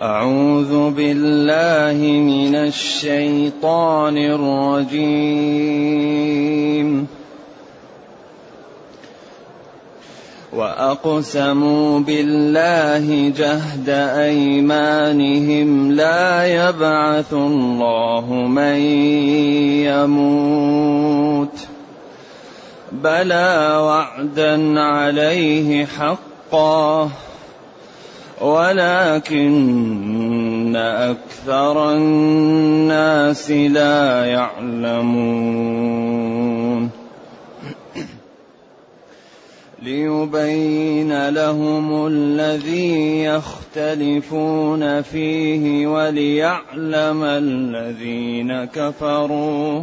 أعوذ بالله من الشيطان الرجيم. وأقسموا بالله جهد أيمانهم لا يبعث الله من يموت. بلى وعدا عليه حقا. ولكن أكثر الناس لا يعلمون. ليبين لهم الذي يختلفون فيه وليعلم الذين كفروا.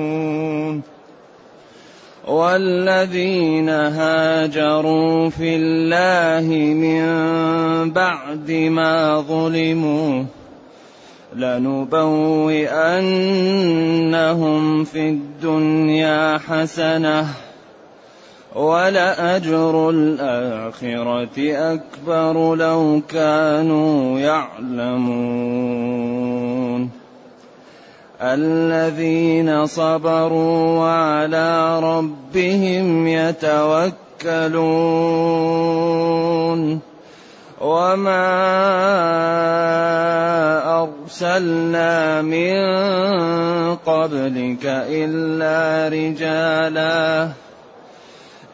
والذين هاجروا في الله من بعد ما ظلموا لنبوئنهم في الدنيا حسنة ولأجر الآخرة أكبر لو كانوا يعلمون الذين صبروا وعلى ربهم يتوكلون. وما أرسلنا من قبلك إلا رجالا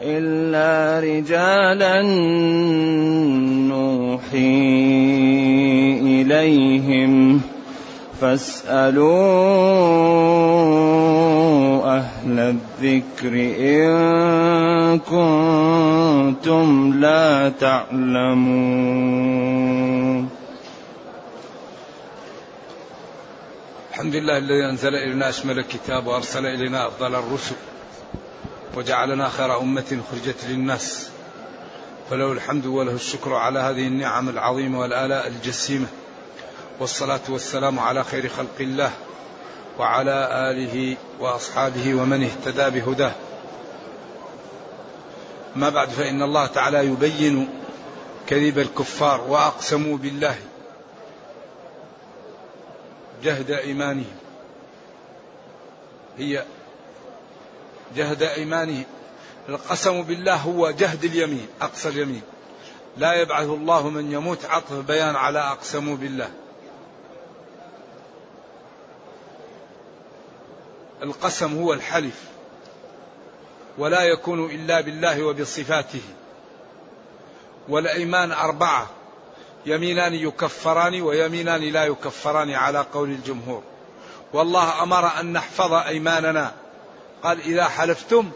إلا رجالا نوحي إليهم. فاسألوا أهل الذكر إن كنتم لا تعلمون. الحمد لله الذي أنزل إلينا أشمل الكتاب وأرسل إلينا أفضل الرسل وجعلنا خير أمة خرجت للناس. فله الحمد وله الشكر على هذه النعم العظيمة والآلاء الجسيمة. والصلاة والسلام على خير خلق الله وعلى آله وأصحابه ومن اهتدى بهداه. ما بعد فإن الله تعالى يبين كذب الكفار وأقسموا بالله جهد إيمانهم. هي جهد إيمانهم. القسم بالله هو جهد اليمين أقصى اليمين. لا يبعث الله من يموت عطف بيان على أقسموا بالله. القسم هو الحلف ولا يكون إلا بالله وبصفاته والأيمان أربعة يمينان يكفران ويمينان لا يكفران على قول الجمهور. والله أمر أن نحفظ أيماننا قال إذا حلفتم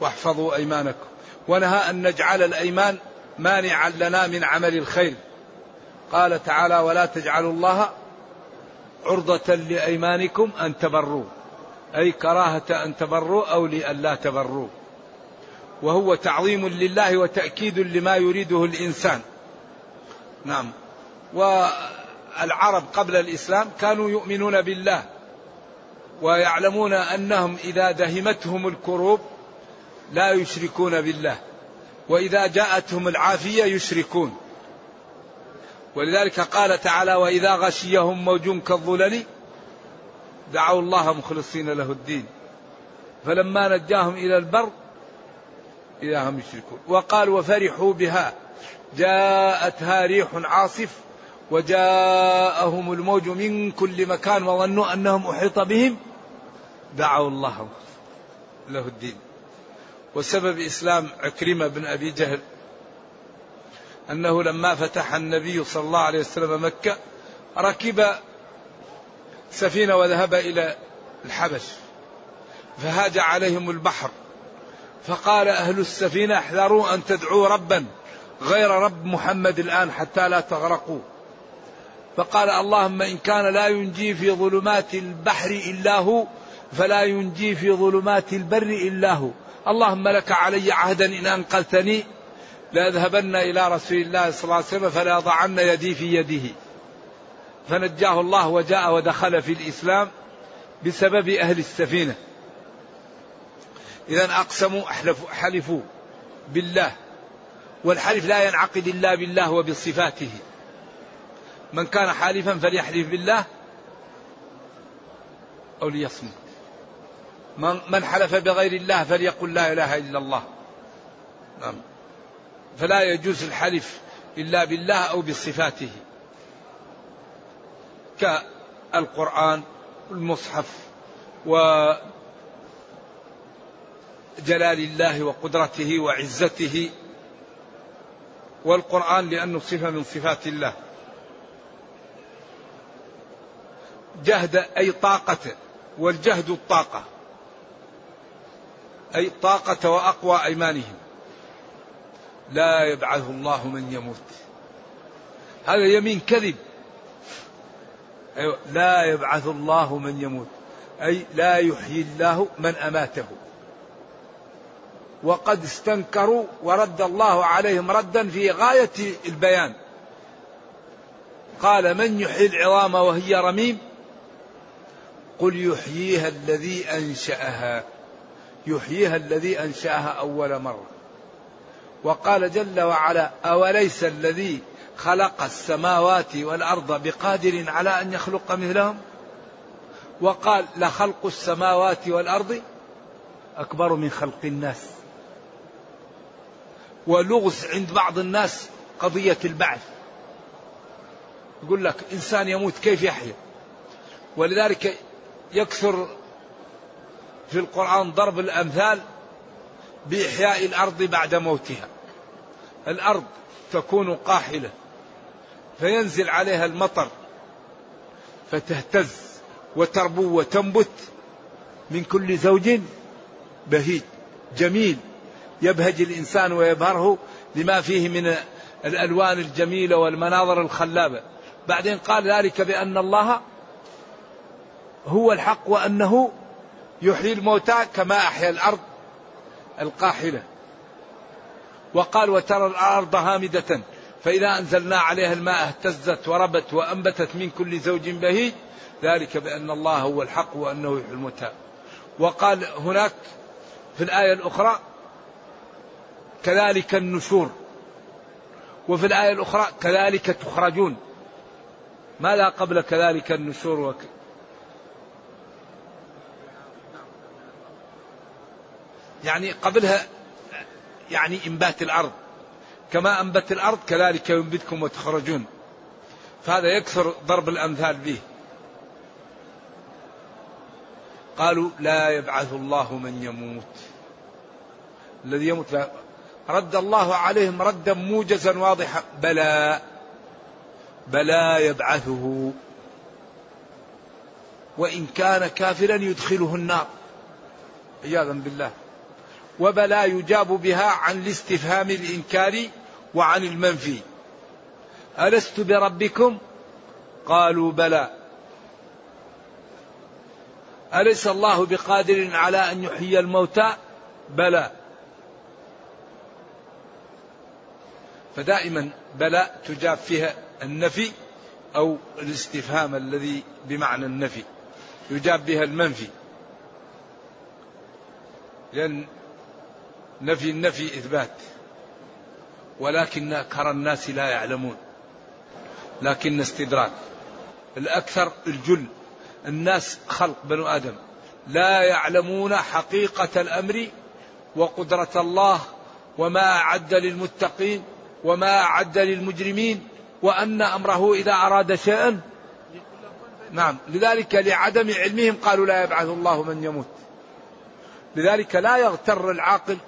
واحفظوا أيمانكم. ونهى أن نجعل الأيمان مانعا لنا من عمل الخير. قال تعالى ولا تجعلوا الله عرضة لأيمانكم أن تبروا أي كراهة أن تبروا أو لألا تبروا وهو تعظيم لله وتأكيد لما يريده الإنسان. نعم. والعرب قبل الإسلام كانوا يؤمنون بالله ويعلمون أنهم إذا دهمتهم الكروب لا يشركون بالله وإذا جاءتهم العافية يشركون. ولذلك قال تعالى وإذا غشيهم موج كالظلل دعوا الله مخلصين له الدين. فلما نجاهم إلى البر إذا هم يشركون. وقال وفرحوا بها. جاءتها ريح عاصف وجاءهم الموج من كل مكان وظنوا أنهم أحيط بهم. دعوا الله له الدين. وسبب إسلام عكرمة بن أبي جهل أنه لما فتح النبي صلى الله عليه وسلم مكة ركب سفينة وذهب إلى الحبش فهاج عليهم البحر فقال أهل السفينة احذروا أن تدعوا ربا غير رب محمد الآن حتى لا تغرقوا. فقال اللهم إن كان لا ينجي في ظلمات البحر إلا هو فلا ينجي في ظلمات البر إلا هو. اللهم لك علي عهدا إن أنقذتني لأذهبن إلى رسول الله صلى الله عليه وسلم فلا ضعن يدي في يده. فنجاه الله وجاء ودخل في الإسلام بسبب أهل السفينة. إذا أقسموا أحلفوا حلفوا بالله. والحلف لا ينعقد إلا بالله وبصفاته. من كان حالفا فليحلف بالله أو ليصمت. من حلف بغير الله فليقل لا إله إلا الله. نعم. فلا يجوز الحلف إلا بالله أو بصفاته. كالقرآن المصحف وجلال الله وقدرته وعزته والقرآن لأنه صفة من صفات الله. جهد أي طاقة والجهد الطاقة أي طاقة وأقوى أيمانهم. لا يبعث الله من يموت. هذا يمين كذب. أيوة لا يبعث الله من يموت. أي لا يحيي الله من أماته. وقد استنكروا ورد الله عليهم ردا في غاية البيان. قال من يحيي العظام وهي رميم؟ قل يحييها الذي أنشأها. يحييها الذي أنشأها أول مرة. وقال جل وعلا أوليس الذي خلق السماوات والأرض بقادر على أن يخلق مثلهم؟ وقال لخلق السماوات والأرض أكبر من خلق الناس. ولغز عند بعض الناس قضية البعث. يقول لك إنسان يموت كيف يحيا؟ ولذلك يكثر في القرآن ضرب الأمثال بإحياء الأرض بعد موتها. الأرض تكون قاحلة فينزل عليها المطر فتهتز وتربو وتنبت من كل زوج بهيج جميل يبهج الإنسان ويبهره لما فيه من الألوان الجميلة والمناظر الخلابة. بعدين قال ذلك بأن الله هو الحق وأنه يحيي الموتى كما أحيا الأرض القاحلة. وقال وترى الأرض هامدة فإذا أنزلنا عليها الماء اهتزت وربت وأنبتت من كل زوج بهيج ذلك بأن الله هو الحق وأنه يحيي الموتى. وقال هناك في الآية الأخرى كذلك النشور وفي الآية الأخرى كذلك تخرجون. ماذا قبل كذلك النشور؟ وك... يعني قبلها يعني إنبات الأرض. كما أنبت الأرض كذلك ينبتكم وتخرجون. فهذا يكثر ضرب الأمثال به. قالوا لا يبعث الله من يموت. الذي يموت لا. رد الله عليهم ردا موجزا واضحا. بلى. بلى يبعثه. وإن كان كافرا يدخله النار. عياذا بالله. وبلا يجاب بها عن الاستفهام الإنكاري وعن المنفي. ألست بربكم؟ قالوا بلى. أليس الله بقادر على أن يحيي الموتى؟ بلى. فدائما بلى تجاب فيها النفي أو الاستفهام الذي بمعنى النفي. يجاب بها المنفي. لأن نفي النفي إثبات. ولكن أكثر الناس لا يعلمون. لكن استدراك. الأكثر الجل. الناس خلق بنو آدم. لا يعلمون حقيقة الأمر وقدرة الله وما أعد للمتقين وما أعد للمجرمين وأن أمره إذا أراد شيئا. نعم. لذلك لعدم علمهم قالوا لا يبعث الله من يموت. لذلك لا يغتر العاقل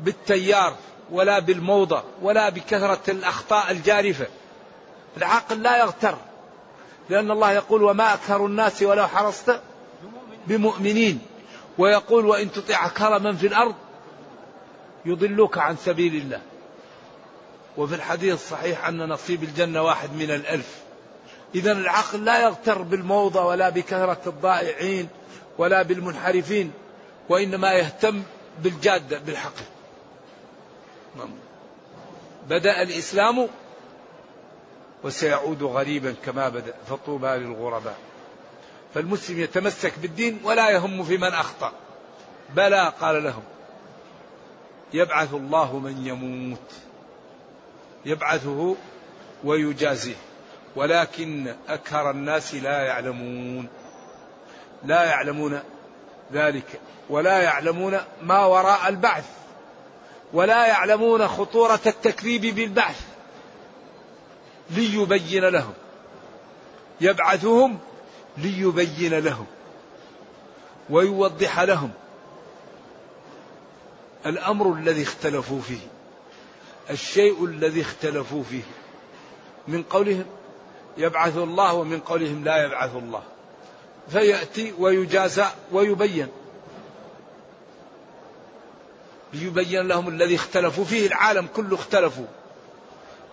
بالتيار ولا بالموضة ولا بكثرة الأخطاء الجارفة. العاقل لا يغتر لأن الله يقول وما أكثر الناس ولو حرصت بمؤمنين ويقول وإن تطع أكثر من في الأرض يضلوك عن سبيل الله وفي الحديث الصحيح أن نصيب الجنة واحد من الألف. إذا العقل لا يغتر بالموضة ولا بكثرة الضائعين ولا بالمنحرفين وإنما يهتم بالجادة بالحق بدأ الإسلام وسيعود غريبا كما بدأ فطوبى للغرباء. فالمسلم يتمسك بالدين ولا يهم في من أخطأ. بلى قال لهم يبعث الله من يموت. يبعثه ويجازيه. ولكن أكثر الناس لا يعلمون. لا يعلمون ذلك ولا يعلمون ما وراء البعث. ولا يعلمون خطورة التكذيب بالبعث ليبين لهم. يبعثهم ليبين لهم. ويوضح لهم الأمر الذي اختلفوا فيه الشيء الذي اختلفوا فيه. من قولهم يبعث الله ومن قولهم لا يبعث الله. فيأتي ويجازى ويبين. ليبين لهم الذي اختلفوا فيه العالم كله اختلفوا.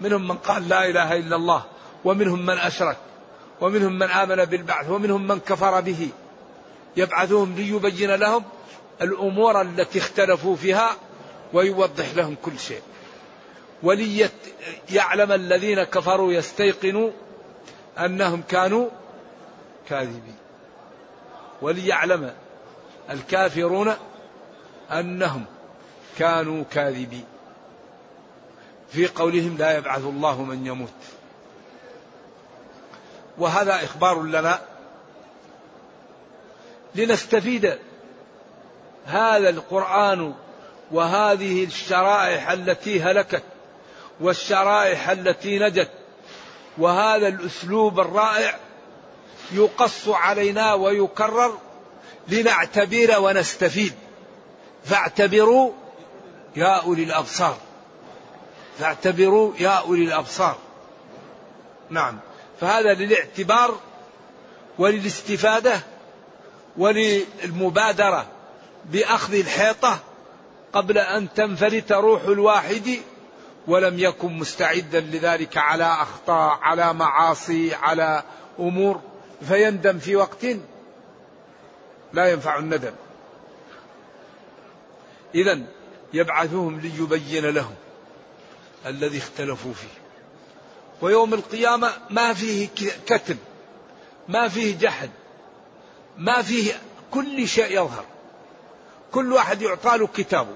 منهم من قال لا إله إلا الله ومنهم من أشرك ومنهم من آمن بالبعث ومنهم من كفر به. يبعثهم ليبين لهم الأمور التي اختلفوا فيها ويوضح لهم كل شيء. وليعلم الذين كفروا يستيقنوا أنهم كانوا كاذبين. وليعلم الكافرون أنهم كانوا كاذبين. في قولهم لا يبعث الله من يموت. وهذا إخبار لنا لنستفيد هذا القرآن وهذه الشرائح التي هلكت والشرائح التي نجت وهذا الأسلوب الرائع يقص علينا ويكرر لنعتبر ونستفيد. فاعتبروا يا أولي الأبصار. فاعتبروا يا أولي الأبصار. نعم. فهذا للاعتبار وللاستفادة وللمبادرة بأخذ الحيطة قبل أن تنفلت روح الواحد ولم يكن مستعدا لذلك على أخطاء على معاصي على أمور. فيندم في وقت لا ينفع الندم. اذا يبعثهم ليبين لهم الذي اختلفوا فيه. ويوم القيامة ما فيه كتم ما فيه جحد ما فيه كل شيء يظهر. كل واحد يعطى له كتابه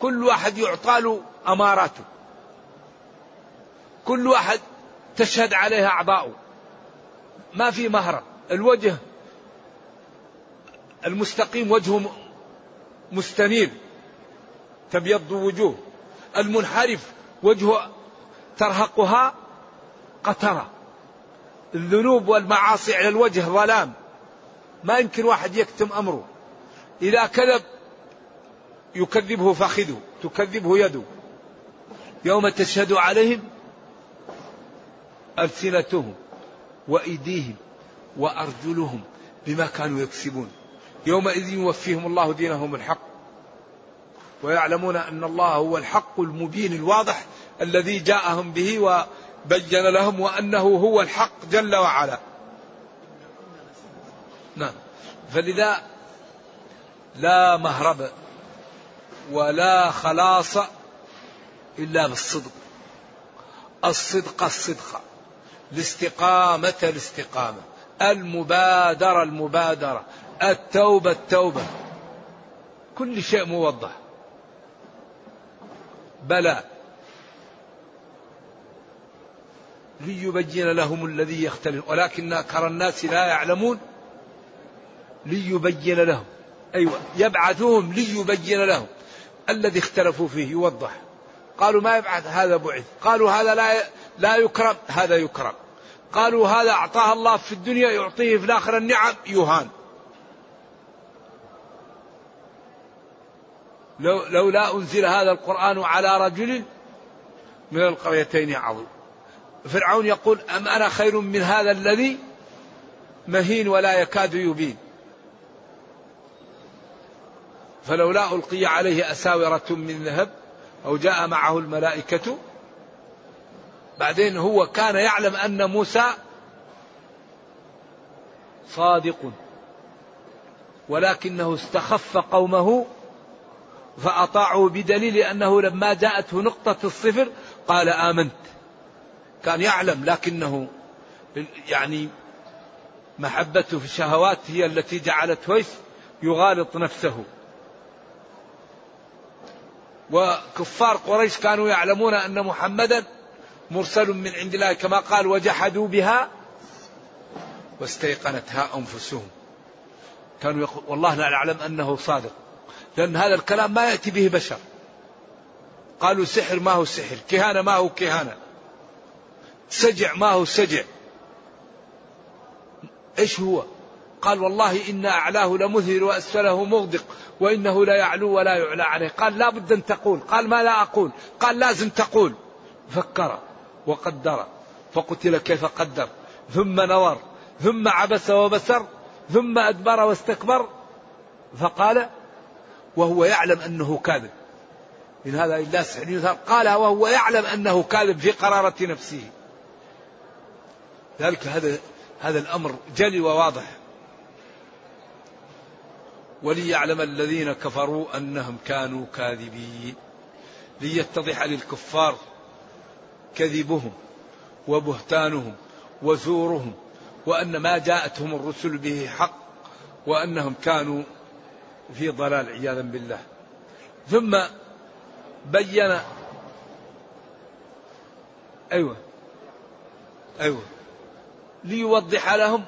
كل واحد يعطى له أماراته كل واحد تشهد عليها أعضاؤه. ما في مهرب الوجه المستقيم وجهه مستنير تبيض وجوه. المنحرف وجهه ترهقها قترة. الذنوب والمعاصي على الوجه ظلام. ما يمكن واحد يكتم أمره. إذا كذب يكذبه فخذه تكذبه يده. يوم تشهد عليهم ألسنتهم وأيديهم وأرجلهم بما كانوا يكسبون. يومئذ يوفيهم الله دينهم الحق. ويعلمون أن الله هو الحق المبين الواضح الذي جاءهم به وبين لهم وأنه هو الحق جل وعلا. نعم. فلذا لا مهرب ولا خلاص إلا بالصدق. الصدق الصدق. الاستقامة الاستقامة. المبادرة المبادرة. التوبة التوبة. كل شيء موضح. بلى. ليبين لهم الذي يختلف. ولكن أكثر الناس لا يعلمون. ليبين لهم. أيوة. يبعثهم ليبين لهم. الذي اختلفوا فيه. يوضح. قالوا ما يبعث هذا بعث. قالوا هذا لا لا يكرم. هذا يكرم. قالوا هذا أعطاه الله في الدنيا يعطيه في الآخرة النعم. يهان. لو لولا أنزل هذا القرآن على رجل من القريتين عظيم. فرعون يقول أم أنا خير من هذا الذي مهين ولا يكاد يبين. فلولا ألقي عليه أساورة من ذهب أو جاء معه الملائكة بعدين هو كان يعلم أن موسى صادق ولكنه استخف قومه فأطاعوا بدليل أنه لما جاءته نقطة الصفر قال آمنت. كان يعلم لكنه يعني محبته في الشهوات هي التي جعلته يغالط نفسه. وكفار قريش كانوا يعلمون أن محمدا مرسل من عند الله كما قال وجحدوا بها واستيقنتها أنفسهم. كانوا يقول والله لا نعلم أنه صادق. لأن هذا الكلام ما يأتي به بشر. قالوا سحر ما هو سحر كهانة ما هو كهانة. سجع ما هو سجع. إيش هو؟ قال والله إن أعلاه لمذهل وأسفله مغدق وإنه لا يعلو ولا يعلى عليه. قال لا بد أن تقول. قال ما لا أقول. قال لازم تقول. فكر وقدر فقتل كيف قدر. ثم نظر ثم عبس وبسر ثم أدبر واستكبر. فقال وهو يعلم أنه كاذب. من هذا إلا سحر قال وهو يعلم أنه كاذب في قرارة نفسه. ذلك هذا هذا الأمر جلي وواضح. وليعلم الذين كفروا أنهم كانوا كاذبين. ليتضح للكفار كذبهم وبهتانهم وزورهم وأن ما جاءتهم الرسل به حق وأنهم كانوا في ضلال عياذا بالله. ثم بين أيوة. أيوة. ليوضح لهم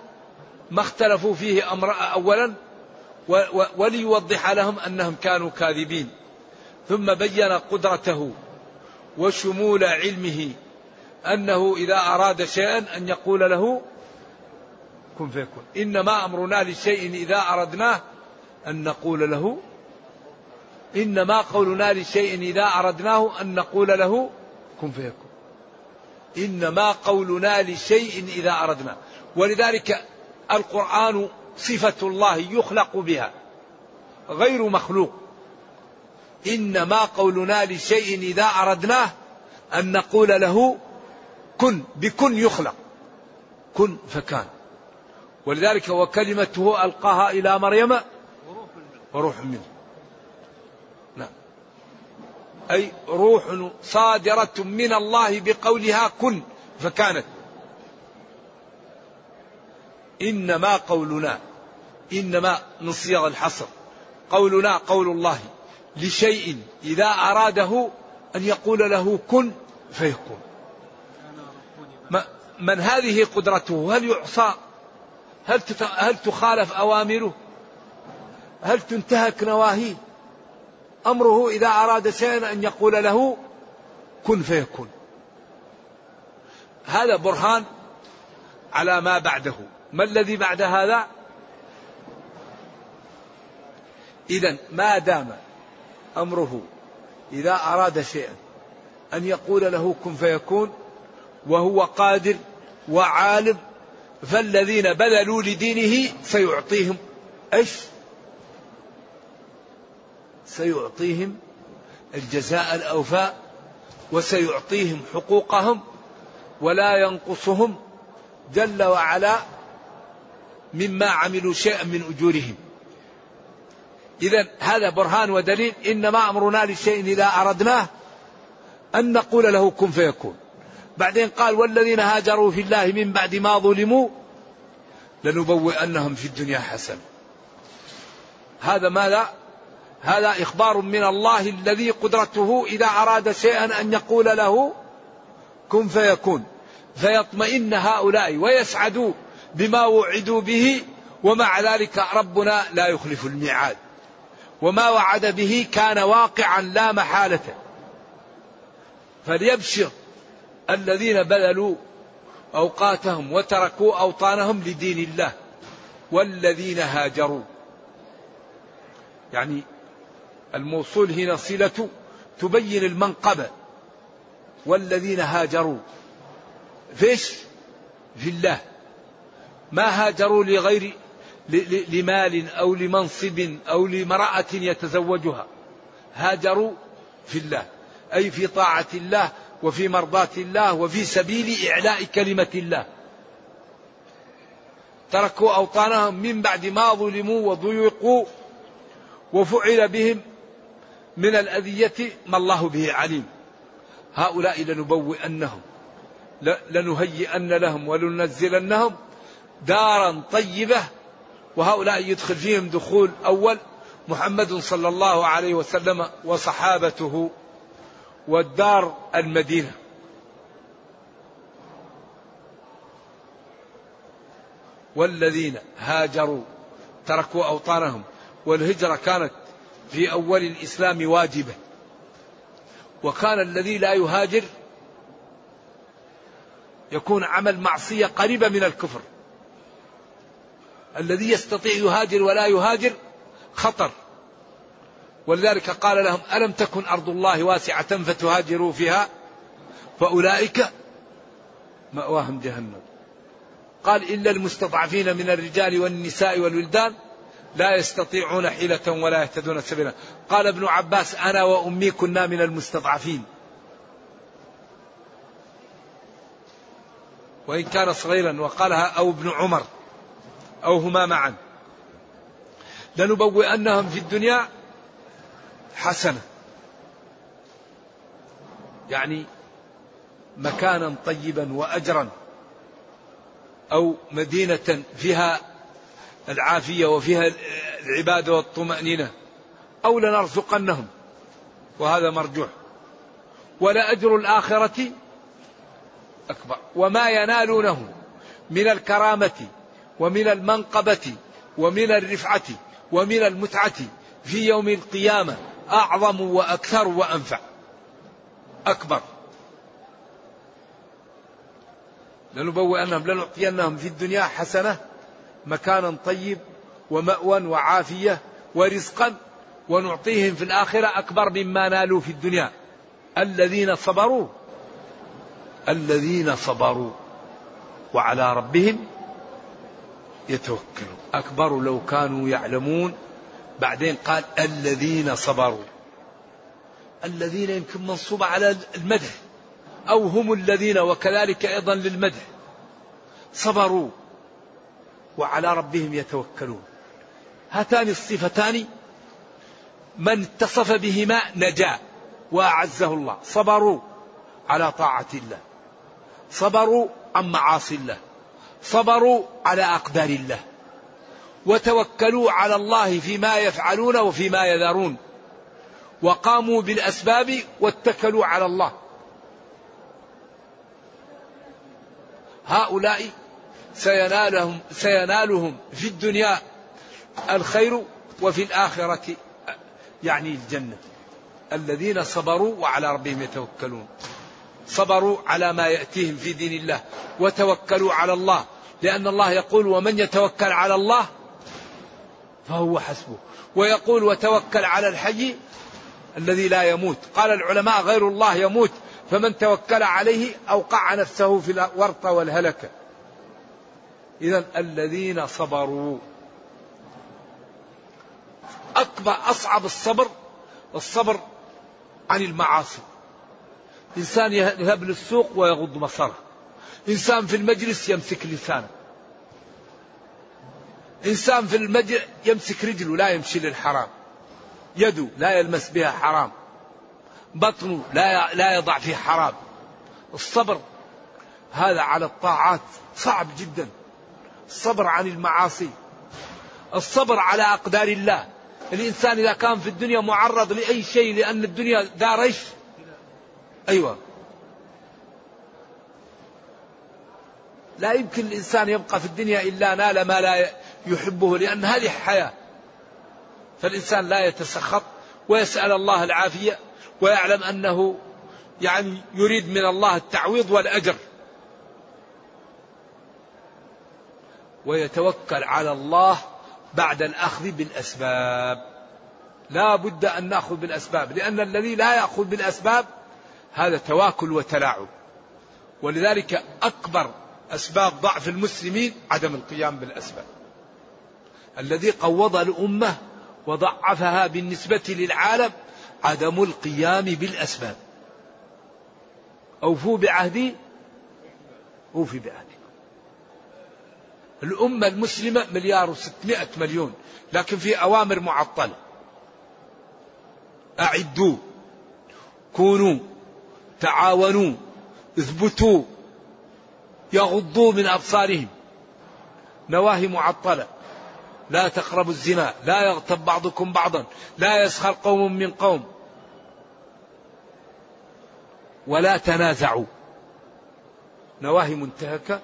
ما اختلفوا فيه أمر أولا وليوضح لهم أنهم كانوا كاذبين. ثم بين قدرته وشمول علمه أنه إذا أراد شيئا أن يقول له كن فيكون. إنما أمرنا لشيء إذا أردناه أن نقول له إنما قولنا لشيء إذا أردناه أن نقول له كن فيكون. إنما قولنا لشيء إذا أردنا. ولذلك القرآن صفة الله يخلق بها غير مخلوق. إنما قولنا لشيء إذا أردناه أن نقول له كن بكن يخلق. كن فكان. ولذلك وكلمته ألقاها إلى مريم وروح منه. نعم. أي روح صادرة من الله بقولها كن فكانت. إنما قولنا إنما نصيغ الحصر. قولنا قول الله لشيء إذا أراده أن يقول له كن فيكون. من هذه قدرته؟ هل يعصى؟ هل هل تخالف أوامره؟ هل تنتهك نواهيه أمره إذا أراد شيئا أن يقول له كن فيكون. هذا برهان على ما بعده. ما الذي بعد هذا؟ إذا ما دام أمره إذا أراد شيئا أن يقول له كن فيكون وهو قادر وعالم فالذين بذلوا لدينه سيعطيهم إيش؟ سيعطيهم الجزاء الأوفاء وسيعطيهم حقوقهم ولا ينقصهم جل وعلا مما عملوا شيئا من أجورهم. إذا هذا برهان ودليل إنما أمرنا لشيء إذا أردناه أن نقول له كن فيكون. بعدين قال والذين هاجروا في الله من بعد ما ظلموا لنبوئنهم في الدنيا حسنة هذا ماذا هذا إخبار من الله الذي قدرته إذا أراد شيئا أن يقول له كن فيكون. فيطمئن هؤلاء ويسعدوا بما وعدوا به ومع ذلك ربنا لا يخلف الميعاد. وما وعد به كان واقعا لا محالة. فليبشر الذين بذلوا أوقاتهم وتركوا أوطانهم لدين الله والذين هاجروا. يعني الموصول هنا صلة تبين المنقبة والذين هاجروا. فيش؟ في الله. ما هاجروا لغير لمال أو لمنصب أو لامرأة يتزوجها. هاجروا في الله. أي في طاعة الله وفي مرضاة الله وفي سبيل إعلاء كلمة الله. تركوا أوطانهم من بعد ما ظلموا وضيقوا وفعل بهم من الأذية ما الله به عليم. هؤلاء لنبوئنهم لنهيئن لهم ولننزلنهم دارا طيبة وهؤلاء يدخل فيهم دخول أول محمد صلى الله عليه وسلم وصحابته والدار المدينة. والذين هاجروا تركوا أوطانهم والهجرة كانت في أول الإسلام واجبة. وكان الذي لا يهاجر يكون عمل معصية قريبة من الكفر. الذي يستطيع يهاجر ولا يهاجر خطر. ولذلك قال لهم ألم تكن أرض الله واسعة فتهاجروا فيها؟ فأولئك مأواهم جهنم. قال إلا المستضعفين من الرجال والنساء والولدان لا يستطيعون حيلة ولا يهتدون سبيلا. قال ابن عباس أنا وأمي كنا من المستضعفين. وإن كان صغيرا وقالها أو ابن عمر أو هما معا. لنبوئنهم في الدنيا حسنة. يعني مكانا طيبا وأجرا أو مدينة فيها العافية وفيها العبادة والطمأنينة. أو لنرزقنهم. وهذا مرجوح. ولأجر الآخرة أكبر. وما ينالونه من الكرامة ومن المنقبة ومن الرفعة ومن المتعة في يوم القيامة أعظم وأكثر وأنفع. أكبر. لنبوئنهم لنعطينهم في الدنيا حسنة مكانا طيب ومأوى وعافية ورزقا ونعطيهم في الآخرة أكبر مما نالوا في الدنيا. الذين صبروا الذين صبروا وعلى ربهم يتوكلون. أكبر لو كانوا يعلمون. بعدين قال الذين صبروا. الذين يمكن منصوبة على المدح أو هم الذين وكذلك أيضا للمدح. صبروا. وعلى ربهم يتوكلون. هاتان الصفتان من اتصف بهما نجا وأعزه الله. صبروا على طاعة الله. صبروا عن معاصي الله. صبروا على أقدار الله. وتوكلوا على الله فيما يفعلون وفيما يذرون. وقاموا بالأسباب واتكلوا على الله. هؤلاء سينالهم سينالهم في الدنيا الخير وفي الآخرة يعني الجنة. الذين صبروا وعلى ربهم يتوكلون. صبروا على ما يأتيهم في دين الله وتوكلوا على الله. لأن الله يقول ومن يتوكل على الله فهو حسبه. ويقول وتوكل على الحي الذي لا يموت. قال العلماء غير الله يموت فمن توكل عليه أوقع نفسه في الورطة والهلكة. إذا الذين صبروا. أكبر أصعب الصبر الصبر عن المعاصي. إنسان يذهب للسوق ويغض بصره إنسان في المجلس يمسك لسانه. إنسان في المجلس يمسك رجله لا يمشي للحرام. يده لا يلمس بها حرام. بطنه لا لا يضع فيه حرام. الصبر هذا على الطاعات صعب جدا. الصبر عن المعاصي الصبر على أقدار الله. الإنسان إذا كان في الدنيا معرض لأي شيء لأن الدنيا دار إيش أيوة. لا يمكن الإنسان يبقى في الدنيا إلا نال ما لا يحبه لأن هذه حياة. فالإنسان لا يتسخط ويسأل الله العافية ويعلم أنه يعني يريد من الله التعويض والأجر. ويتوكل على الله بعد الأخذ بالأسباب. لا بد أن نأخذ بالأسباب لأن الذي لا يأخذ بالأسباب هذا تواكل وتلاعب. ولذلك أكبر أسباب ضعف المسلمين عدم القيام بالأسباب. الذي قوض الأمة وضعفها بالنسبة للعالم عدم القيام بالأسباب. أوفوا بعهدي؟ أوفي بعهدكم الأمة المسلمة مليار وستمائة مليون لكن في أوامر معطلة. أعدوا كونوا تعاونوا اثبتوا يغضوا من أبصارهم. نواهي معطلة. لا تقربوا الزنا لا يغتب بعضكم بعضا لا يسخر قوم من قوم. ولا تنازعوا. نواهي منتهكة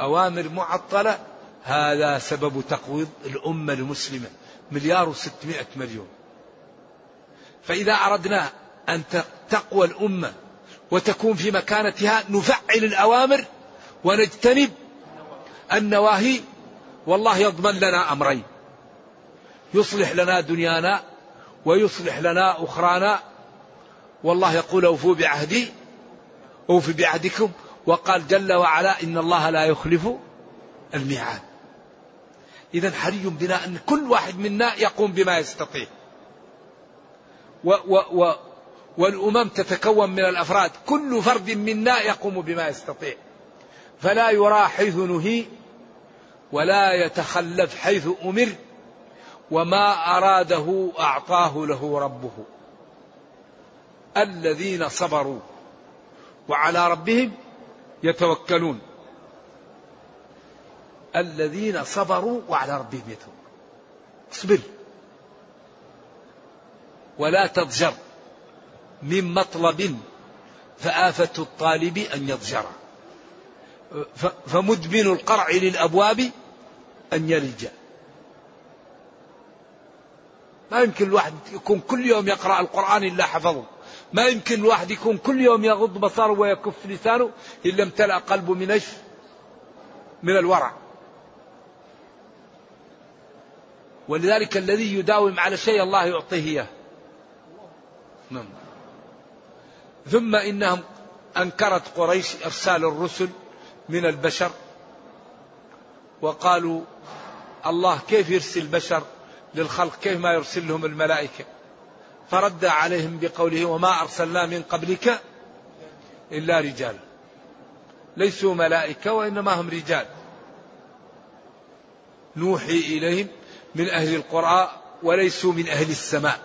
أوامر معطلة. هذا سبب تقويض الأمة المسلمة. مليار وستمائة مليون. فإذا أردنا أن تقوى الأمة وتكون في مكانتها نفعل الأوامر ونجتنب النواهي. والله يضمن لنا أمرين. يصلح لنا دنيانا ويصلح لنا أخرانا. والله يقول أوفوا بعهدي أوفي بعهدكم. وقال جل وعلا إن الله لا يخلف الميعاد. إذا حري بنا أن كل واحد منا يقوم بما يستطيع. و و و والأمم تتكون من الأفراد. كل فرد منا يقوم بما يستطيع. فلا يرى حيث نهي ولا يتخلف حيث أمر وما أراده أعطاه له ربه. الذين صبروا وعلى ربهم يتوكلون. الذين صبروا وعلى ربهم يتوكلون اصبر. ولا تضجر. من مطلب فآفة الطالب أن يضجر. فمدمن القرع للأبواب أن يلج. ما يمكن الواحد يكون كل يوم يقرأ القرآن إلا حفظه. ما يمكن الواحد يكون كل يوم يغض بصره ويكف لسانه إلا امتلأ قلبه من؟ من الورع. ولذلك الذي يداوم على شيء الله يعطيه إياه. نعم. ثم إنهم أنكرت قريش إرسال الرسل من البشر وقالوا الله كيف يرسل بشر للخلق كيف ما يرسل لهم الملائكة فرد عليهم بقوله وما أرسلنا من قبلك إلا رجال ليسوا ملائكة وإنما هم رجال نوحي إليهم من أهل القرى وليسوا من أهل السماء.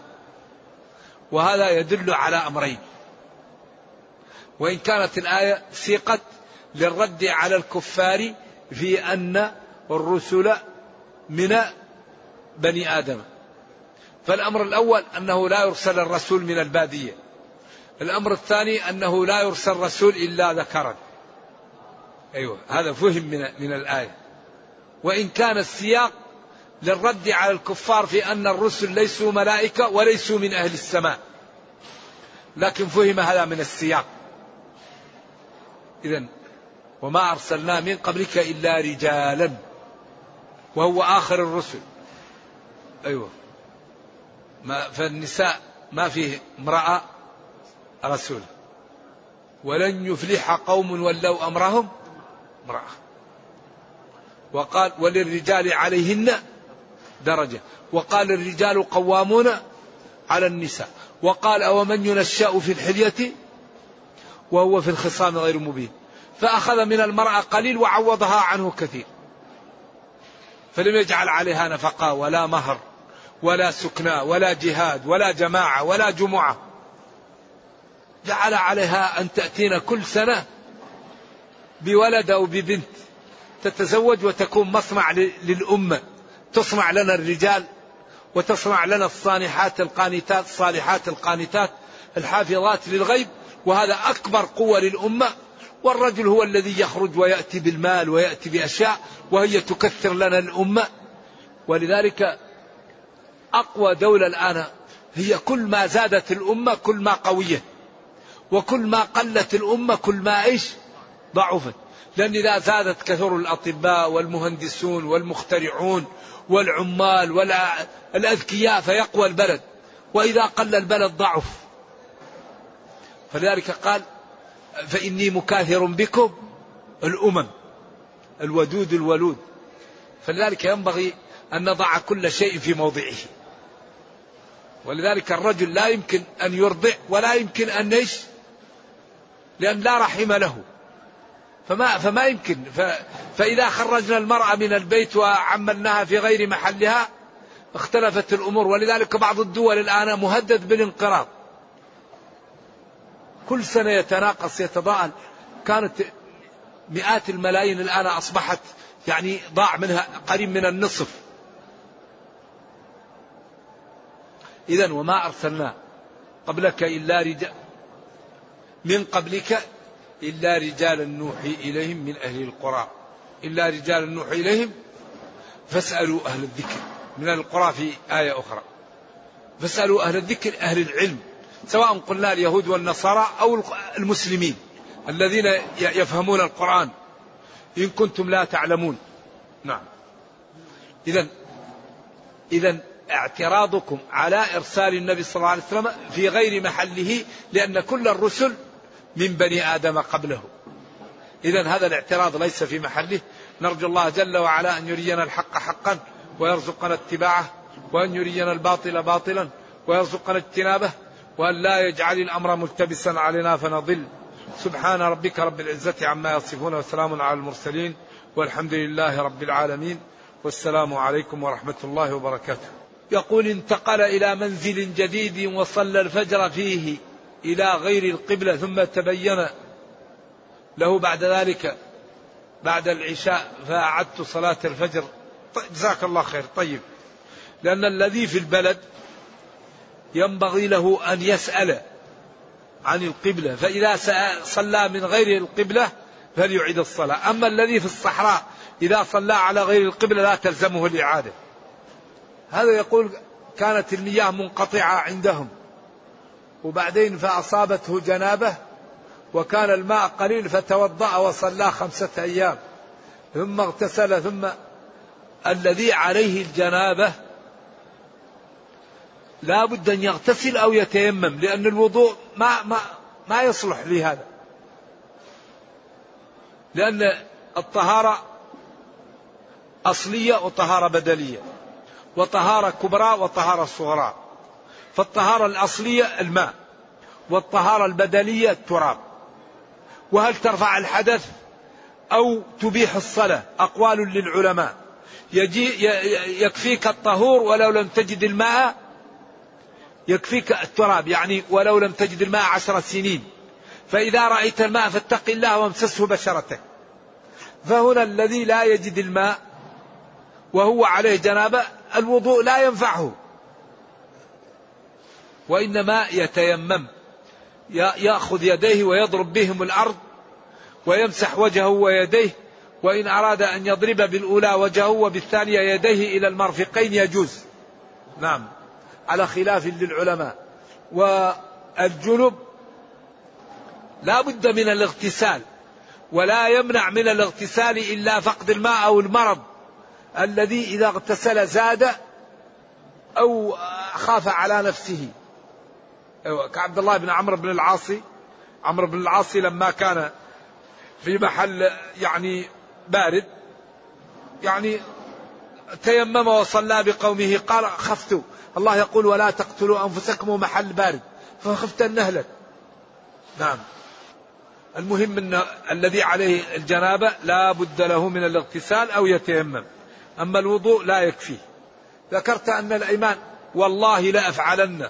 وهذا يدل على أمرين. وإن كانت الآية سيقت للرد على الكفار في أن الرسل من بني آدم. فالأمر الأول أنه لا يرسل الرسول من البادية. الأمر الثاني أنه لا يرسل رسول إلا ذكرا. أيوة هذا فهم من, من الآية. وإن كان السياق للرد على الكفار في أن الرسل ليسوا ملائكة وليسوا من أهل السماء. لكن فهم هذا من السياق. إذا وما أرسلنا من قبلك إلا رجالا. وهو آخر الرسل. أيوة. ما فالنساء ما فيه امرأة رسول. ولن يفلح قوم ولوا أمرهم امرأة. وقال وللرجال عليهن درجة. وقال الرجال قوامون على النساء. وقال أومن ينشأ في الحلية وهو في الخصام غير مبين. فأخذ من المرأة قليل وعوضها عنه كثير. فلم يجعل عليها نفقة ولا مهر ولا سكنى ولا جهاد ولا جماعة ولا جمعة. جعل عليها أن تأتينا كل سنة بولد أو ببنت تتزوج وتكون مصنع للأمة. تصنع لنا الرجال وتصنع لنا الصانحات القانتات الصالحات القانتات الحافظات للغيب وهذا أكبر قوة للأمة. والرجل هو الذي يخرج ويأتي بالمال ويأتي بأشياء وهي تكثر لنا الأمة. ولذلك أقوى دولة الآن هي كل ما زادت الأمة كل ما قوية وكل ما قلت الأمة كل ما إيش؟ ضعفت. لأن إذا زادت كثر الأطباء والمهندسون والمخترعون والعمال والأذكياء فيقوى البلد وإذا قل البلد ضعف. فلذلك قال فإني مكاثر بكم الأمم الودود الولود. فلذلك ينبغي أن نضع كل شيء في موضعه. ولذلك الرجل لا يمكن أن يرضع ولا يمكن أن إيش؟ لأن لا رحم له. فما فما يمكن. ف فإذا خرجنا المرأة من البيت وعملناها في غير محلها اختلفت الأمور. ولذلك بعض الدول الآن مهدد بالانقراض. كل سنة يتناقص يتضاءل. كانت مئات الملايين الآن أصبحت يعني ضاع منها قريب من النصف. إذا وما أرسلنا قبلك إلا رجال من قبلك إلا رجالا نوحي إليهم من أهل القرى. إلا رجالا نوحي إليهم فاسألوا أهل الذكر من القرى في آية أخرى. فاسألوا أهل الذكر أهل العلم سواء قلنا اليهود والنصارى أو المسلمين الذين يفهمون القرآن. إن كنتم لا تعلمون. نعم. إذا إذا اعتراضكم على إرسال النبي صلى الله عليه وسلم في غير محله لأن كل الرسل من بني آدم قبله. إذا هذا الاعتراض ليس في محله. نرجو الله جل وعلا أن يرينا الحق حقا ويرزقنا اتباعه وأن يرينا الباطل باطلا ويرزقنا اجتنابه وأن لا يجعل الأمر ملتبسا علينا فنضل. سبحان ربك رب العزة عما يصفون وسلام على المرسلين والحمد لله رب العالمين. والسلام عليكم ورحمة الله وبركاته. يقول انتقل إلى منزل جديد وصلى الفجر فيه. إلى غير القبلة ثم تبين له بعد ذلك بعد العشاء فأعدت صلاة الفجر. طيب جزاك الله خير. طيب لأن الذي في البلد ينبغي له أن يسأل عن القبلة فإذا صلى من غير القبلة فليعيد الصلاة. أما الذي في الصحراء إذا صلى على غير القبلة لا تلزمه الإعادة. هذا يقول كانت المياه منقطعة عندهم. وبعدين فأصابته جنابة وكان الماء قليل فتوضأ وصلى خمسة أيام. ثم اغتسل ثم الذي عليه الجنابة لا بد أن يغتسل أو يتيمم لأن الوضوء ما, ما, ما يصلح لهذا. لأن الطهارة أصلية وطهارة بدلية وطهارة كبرى وطهارة صغرى. فالطهارة الأصلية الماء والطهارة البدلية التراب. وهل ترفع الحدث أو تبيح الصلاة؟ أقوال للعلماء. يجي يكفيك الطهور ولو لم تجد الماء يكفيك التراب يعني ولو لم تجد الماء عشر سنين. فإذا رأيت الماء فاتق الله وامسسه بشرتك فهنا الذي لا يجد الماء وهو عليه جنابة الوضوء لا ينفعه. وإنما يتيمم. يأخذ يديه ويضرب بهم الأرض ويمسح وجهه ويديه وإن أراد أن يضرب بالأولى وجهه وبالثانية يديه إلى المرفقين يجوز. نعم. على خلاف للعلماء. والجنب لا بد من الاغتسال ولا يمنع من الاغتسال إلا فقد الماء أو المرض. الذي إذا اغتسل زاد أو خاف على نفسه. كعبد الله بن عمرو بن العاصي. عمرو بن العاصي لما كان في محل يعني بارد يعني تيمم وصلى بقومه قال خفت. الله يقول ولا تقتلوا أنفسكم محل بارد. فخفت أن نهلك نعم. المهم أن الذي عليه الجنابة لا بد له من الاغتسال أو يتيمم. أما الوضوء لا يكفيه ذكرت أن الأيمان والله لا أفعلن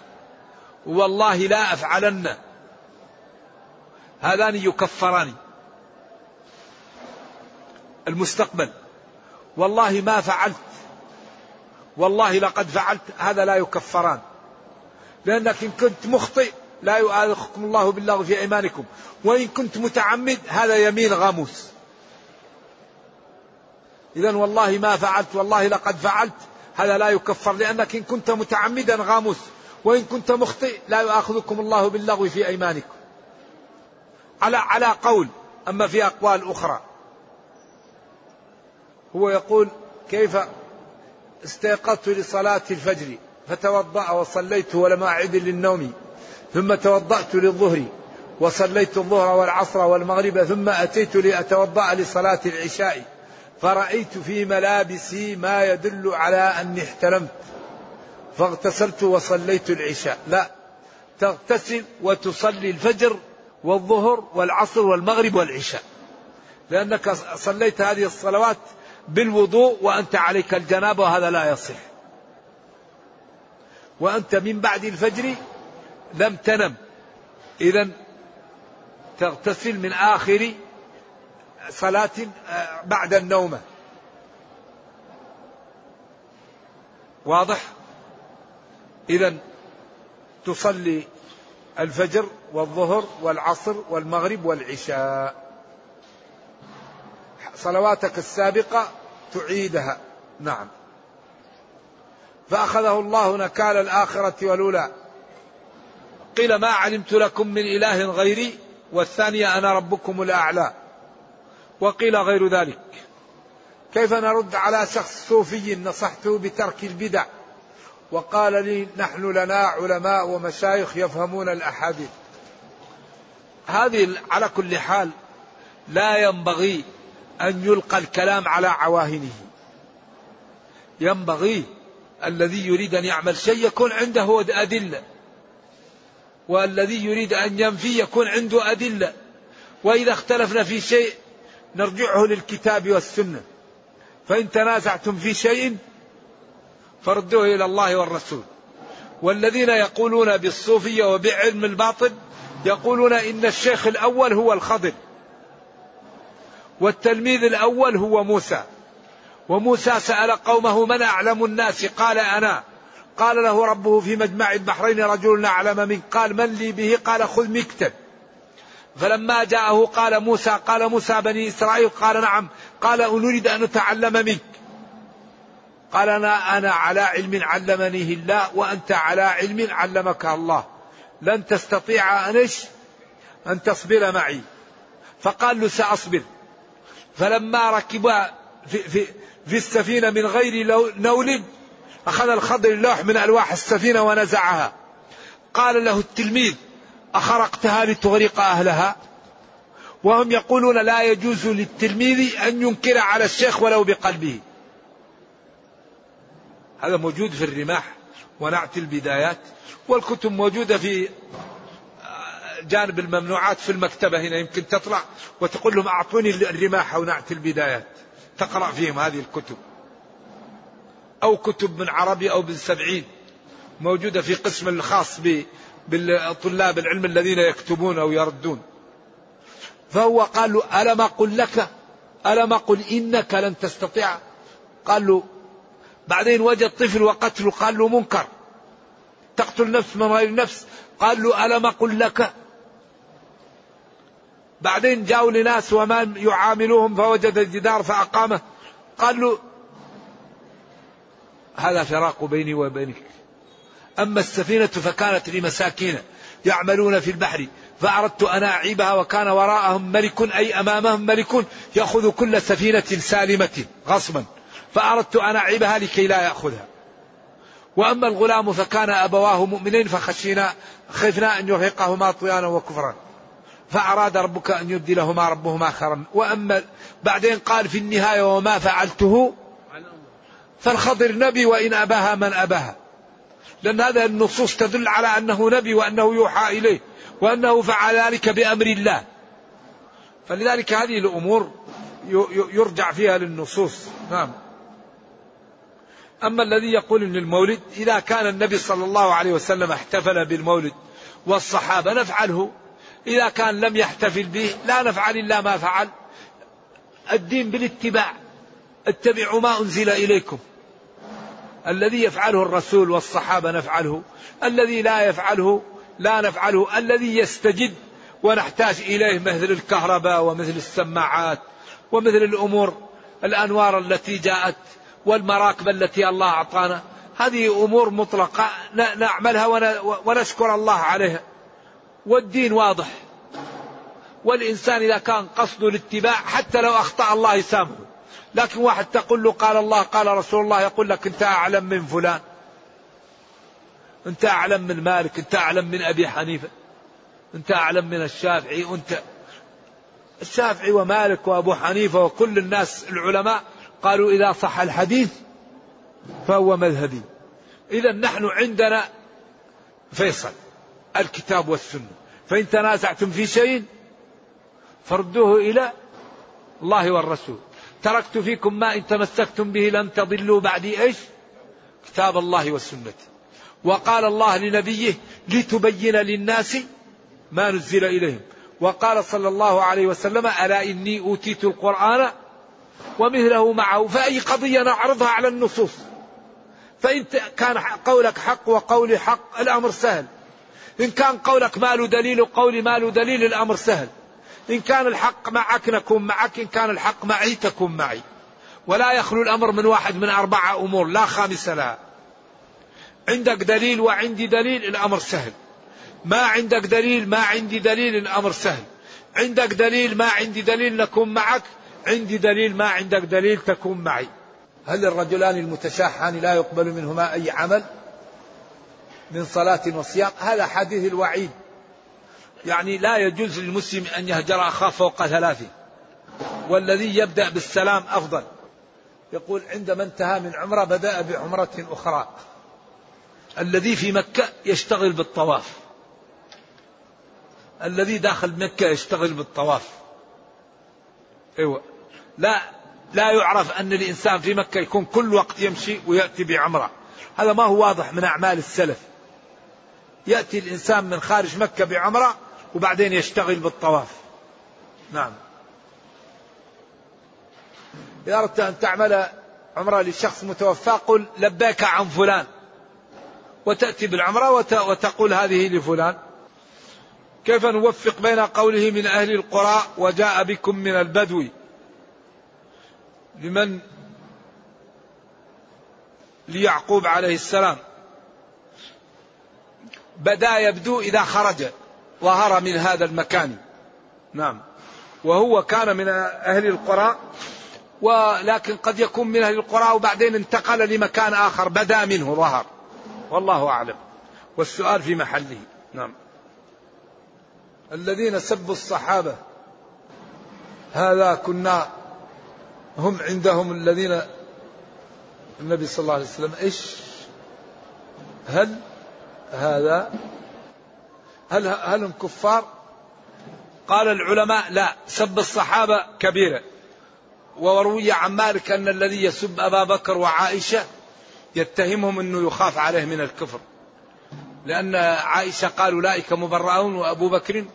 والله لا أفعلن. هذان يكفران. المستقبل. والله ما فعلت. والله لقد فعلت. هذا لا يكفران. لأنك إن كنت مخطئ لا يؤاخذكم الله بالله في أيمانكم. وإن كنت متعمد هذا يمين غاموس. إذا والله ما فعلت والله لقد فعلت. هذا لا يكفر. لأنك إن كنت متعمدا غاموس. وإن كنت مخطئ لا يؤاخذكم الله باللغو في أيمانكم. على على قول أما في أقوال أخرى. هو يقول كيف استيقظت لصلاة الفجر فتوضأ وصليت ولم أعد للنوم ثم توضأت للظهر وصليت الظهر والعصر والمغرب ثم أتيت لأتوضأ لصلاة العشاء فرأيت في ملابسي ما يدل على أني احتلمت. فاغتسلت وصليت العشاء. لا تغتسل وتصلي الفجر والظهر والعصر والمغرب والعشاء. لأنك صليت هذه الصلوات بالوضوء وأنت عليك الجنابة وهذا لا يصح. وأنت من بعد الفجر لم تنم. إذا تغتسل من آخر صلاة آه، بعد النومة واضح؟ إذا تصلي الفجر والظهر والعصر والمغرب والعشاء. صلواتك السابقة تعيدها. نعم. فأخذه الله نكال الآخرة والأولى. قيل ما علمت لكم من إله غيري والثانية أنا ربكم الأعلى. وقيل غير ذلك. كيف نرد على شخص صوفي نصحته بترك البدع؟ وقال لي نحن لنا علماء ومشايخ يفهمون الأحاديث. هذه على كل حال لا ينبغي أن يلقى الكلام على عواهنه. ينبغي الذي يريد أن يعمل شيء يكون عنده أدلة والذي يريد أن ينفي يكون عنده أدلة. وإذا اختلفنا في شيء نرجعه للكتاب والسنة. فإن تنازعتم في شيء فردوه إلى الله والرسول. والذين يقولون بالصوفية وبعلم الباطل يقولون إن الشيخ الأول هو الخضر والتلميذ الأول هو موسى. وموسى سأل قومه من أعلم الناس؟ قال أنا. قال له ربه في مجمع البحرين رجل أعلم منك. قال من لي به؟ قال خذ مكتب. فلما جاءه قال موسى قال موسى بني إسرائيل؟ قال نعم. قال نريد أن نتعلم منك. قال أنا أنا على علم علمنيه الله وأنت على علم علمك الله. لن تستطيع أنش أن تصبر معي. فقال له سأصبر. فلما ركب في, في, في السفينة من غير نول أخذ الخضر اللوح من ألواح السفينة ونزعها. قال له التلميذ أخرقتها لتغرق أهلها؟ وهم يقولون لا يجوز للتلميذ أن ينكر على الشيخ ولو بقلبه. هذا موجود في الرماح ونعت البدايات والكتب موجودة في جانب الممنوعات في المكتبة هنا يمكن تطلع وتقول لهم أعطوني الرماح أو نعت البدايات. تقرأ فيهم هذه الكتب. أو كتب من عربي أو من سبعين. موجودة في قسم الخاص بالطلاب العلم الذين يكتبون أو يردون. فهو قال له ألم أقل لك؟ ألم أقل إنك لن تستطيع؟ قال له بعدين وجد طفل وقتله قال له منكر. تقتل نفس من غير نفس. قال له ألم أقل لك؟ بعدين جاءوا لناس وما يعاملوهم فوجد الجدار فأقامه. قال له هذا فراق بيني وبينك. أما السفينة فكانت لمساكين يعملون في البحر فأردت أن أعيبها وكان وراءهم ملك أي أمامهم ملك يأخذ كل سفينة سالمة غصبا. فأردت أن أعيبها لكي لا يأخذها. وأما الغلام فكان أبواه مؤمنين فخشينا خفنا أن يرهقهما طغيانا وكفرا فأراد ربك أن يبدي لهما ربهما خيرا. وأما بعدين قال في النهاية وما فعلته فالخضر نبي وإن أباها من أباها. لأن هذا النصوص تدل على أنه نبي وأنه يوحى إليه وأنه فعل ذلك بأمر الله. فلذلك هذه الأمور يرجع فيها للنصوص. نعم. أما الذي يقول أن المولد إذا كان النبي صلى الله عليه وسلم احتفل بالمولد والصحابة نفعله. إذا كان لم يحتفل به لا نفعل إلا ما فعل. الدين بالاتباع. اتبعوا ما أنزل إليكم. الذي يفعله الرسول والصحابة نفعله. الذي لا يفعله لا نفعله. الذي يستجد ونحتاج إليه مثل الكهرباء ومثل السماعات ومثل الأمور الأنوار التي جاءت. والمراكب التي الله أعطانا. هذه أمور مطلقة نعملها ونشكر الله عليها. والدين واضح. والإنسان إذا كان قصده الاتباع حتى لو أخطأ الله يسامحه. لكن واحد تقول له قال الله قال رسول الله يقول لك أنت أعلم من فلان. أنت أعلم من مالك أنت أعلم من أبي حنيفة. أنت أعلم من الشافعي أنت الشافعي ومالك وأبو حنيفة وكل الناس العلماء قالوا إذا صح الحديث فهو مذهبي. إذا نحن عندنا فيصل الكتاب والسنة. فإن تنازعتم في شيء فردوه إلى الله والرسول. تركت فيكم ما إن تمسكتم به لم تضلوا بعدي إيش؟ كتاب الله والسنة. وقال الله لنبيه لتبين للناس ما نزل إليهم. وقال صلى الله عليه وسلم ألا إني أوتيت القرآن ومثله معه فأي قضية نعرضها على النصوص. فإن كان قولك حق وقولي حق الأمر سهل. إن كان قولك ما له دليل وقولي ما له دليل الأمر سهل. إن كان الحق معك نكون معك إن كان الحق معي تكون معي. ولا يخلو الأمر من واحد من أربعة أمور لا خامس لها عندك دليل وعندي دليل الأمر سهل. ما عندك دليل ما عندي دليل الأمر سهل. عندك دليل ما عندي دليل نكون معك. عندي دليل ما عندك دليل تكون معي. هل الرجلان المتشاحان لا يقبل منهما أي عمل من صلاة وصيام؟ هذا حديث الوعيد. يعني لا يجوز للمسلم أن يهجر أخاه فوق ثلاثة. والذي يبدأ بالسلام أفضل. يقول عندما انتهى من عمرة بدأ بعمرة أخرى. الذي في مكة يشتغل بالطواف. الذي داخل مكة يشتغل بالطواف. أيوه. لا لا يعرف أن الإنسان في مكة يكون كل وقت يمشي ويأتي بعمرة. هذا ما هو واضح من أعمال السلف. يأتي الإنسان من خارج مكة بعمرة وبعدين يشتغل بالطواف. نعم. إذا أردت أن تعمل عمرة لشخص متوفى قل لبيك عن فلان. وتأتي بالعمرة وتقول هذه لفلان. كيف نوفق بين قوله من أهل القرى وجاء بكم من البدو؟ لمن ليعقوب عليه السلام. بدا يبدو إذا خرج ظهر من هذا المكان. نعم. وهو كان من أهل القرى ولكن قد يكون من أهل القرى وبعدين انتقل لمكان آخر بدا منه ظهر. والله أعلم. والسؤال في محله. نعم. الذين سبوا الصحابة هذا كنا هم عندهم الذين النبي صلى الله عليه وسلم إيش؟ هل هذا هل هل هم كفار؟ قال العلماء لا سب الصحابة كبيرة. وروي عن مالك أن الذي يسب أبا بكر وعائشة يتهمهم أنه يخاف عليه من الكفر. لأن عائشة قال أولئك مبرؤون وأبو بكر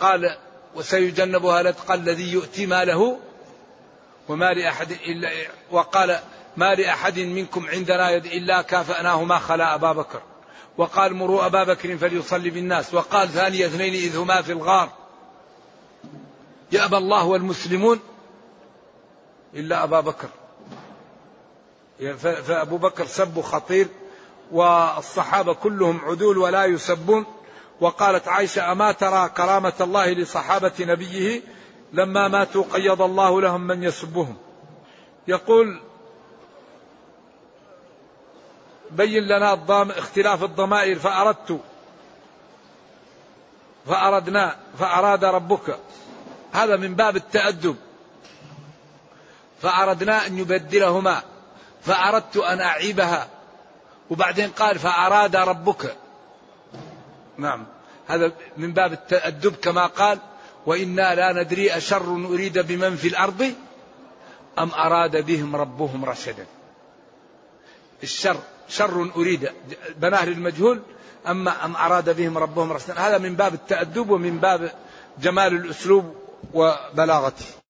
قال وسيجنبها الأتقى الذي يؤتي ماله وما لأحد إلا وقال ما لأحد منكم عندنا يد إلا كافأناه ما خلا أبا بكر. وقال مروا أبا بكر فليصلي بالناس. وقال ثاني اثنين إذ هما في الغار. يأبى الله والمسلمون إلا أبا بكر. فأبو بكر سب خطير والصحابة كلهم عدول ولا يسبون. وقالت عائشة أما ترى كرامة الله لصحابة نبيه لما ماتوا قيض الله لهم من يسبهم. يقول بين لنا الضام اختلاف الضمائر فأردت فأردنا فأراد ربك. هذا من باب التأدب. فأردنا أن يبدلهما. فأردت أن أعيبها. وبعدين قال فأراد ربك. نعم. هذا من باب التأدب كما قال وإنا لا ندري أشر أريد بمن في الأرض أم أراد بهم ربهم رشدا. الشر شر أريد بناه للمجهول أما أم أراد بهم ربهم رشدا. هذا من باب التأدب ومن باب جمال الأسلوب وبلاغته.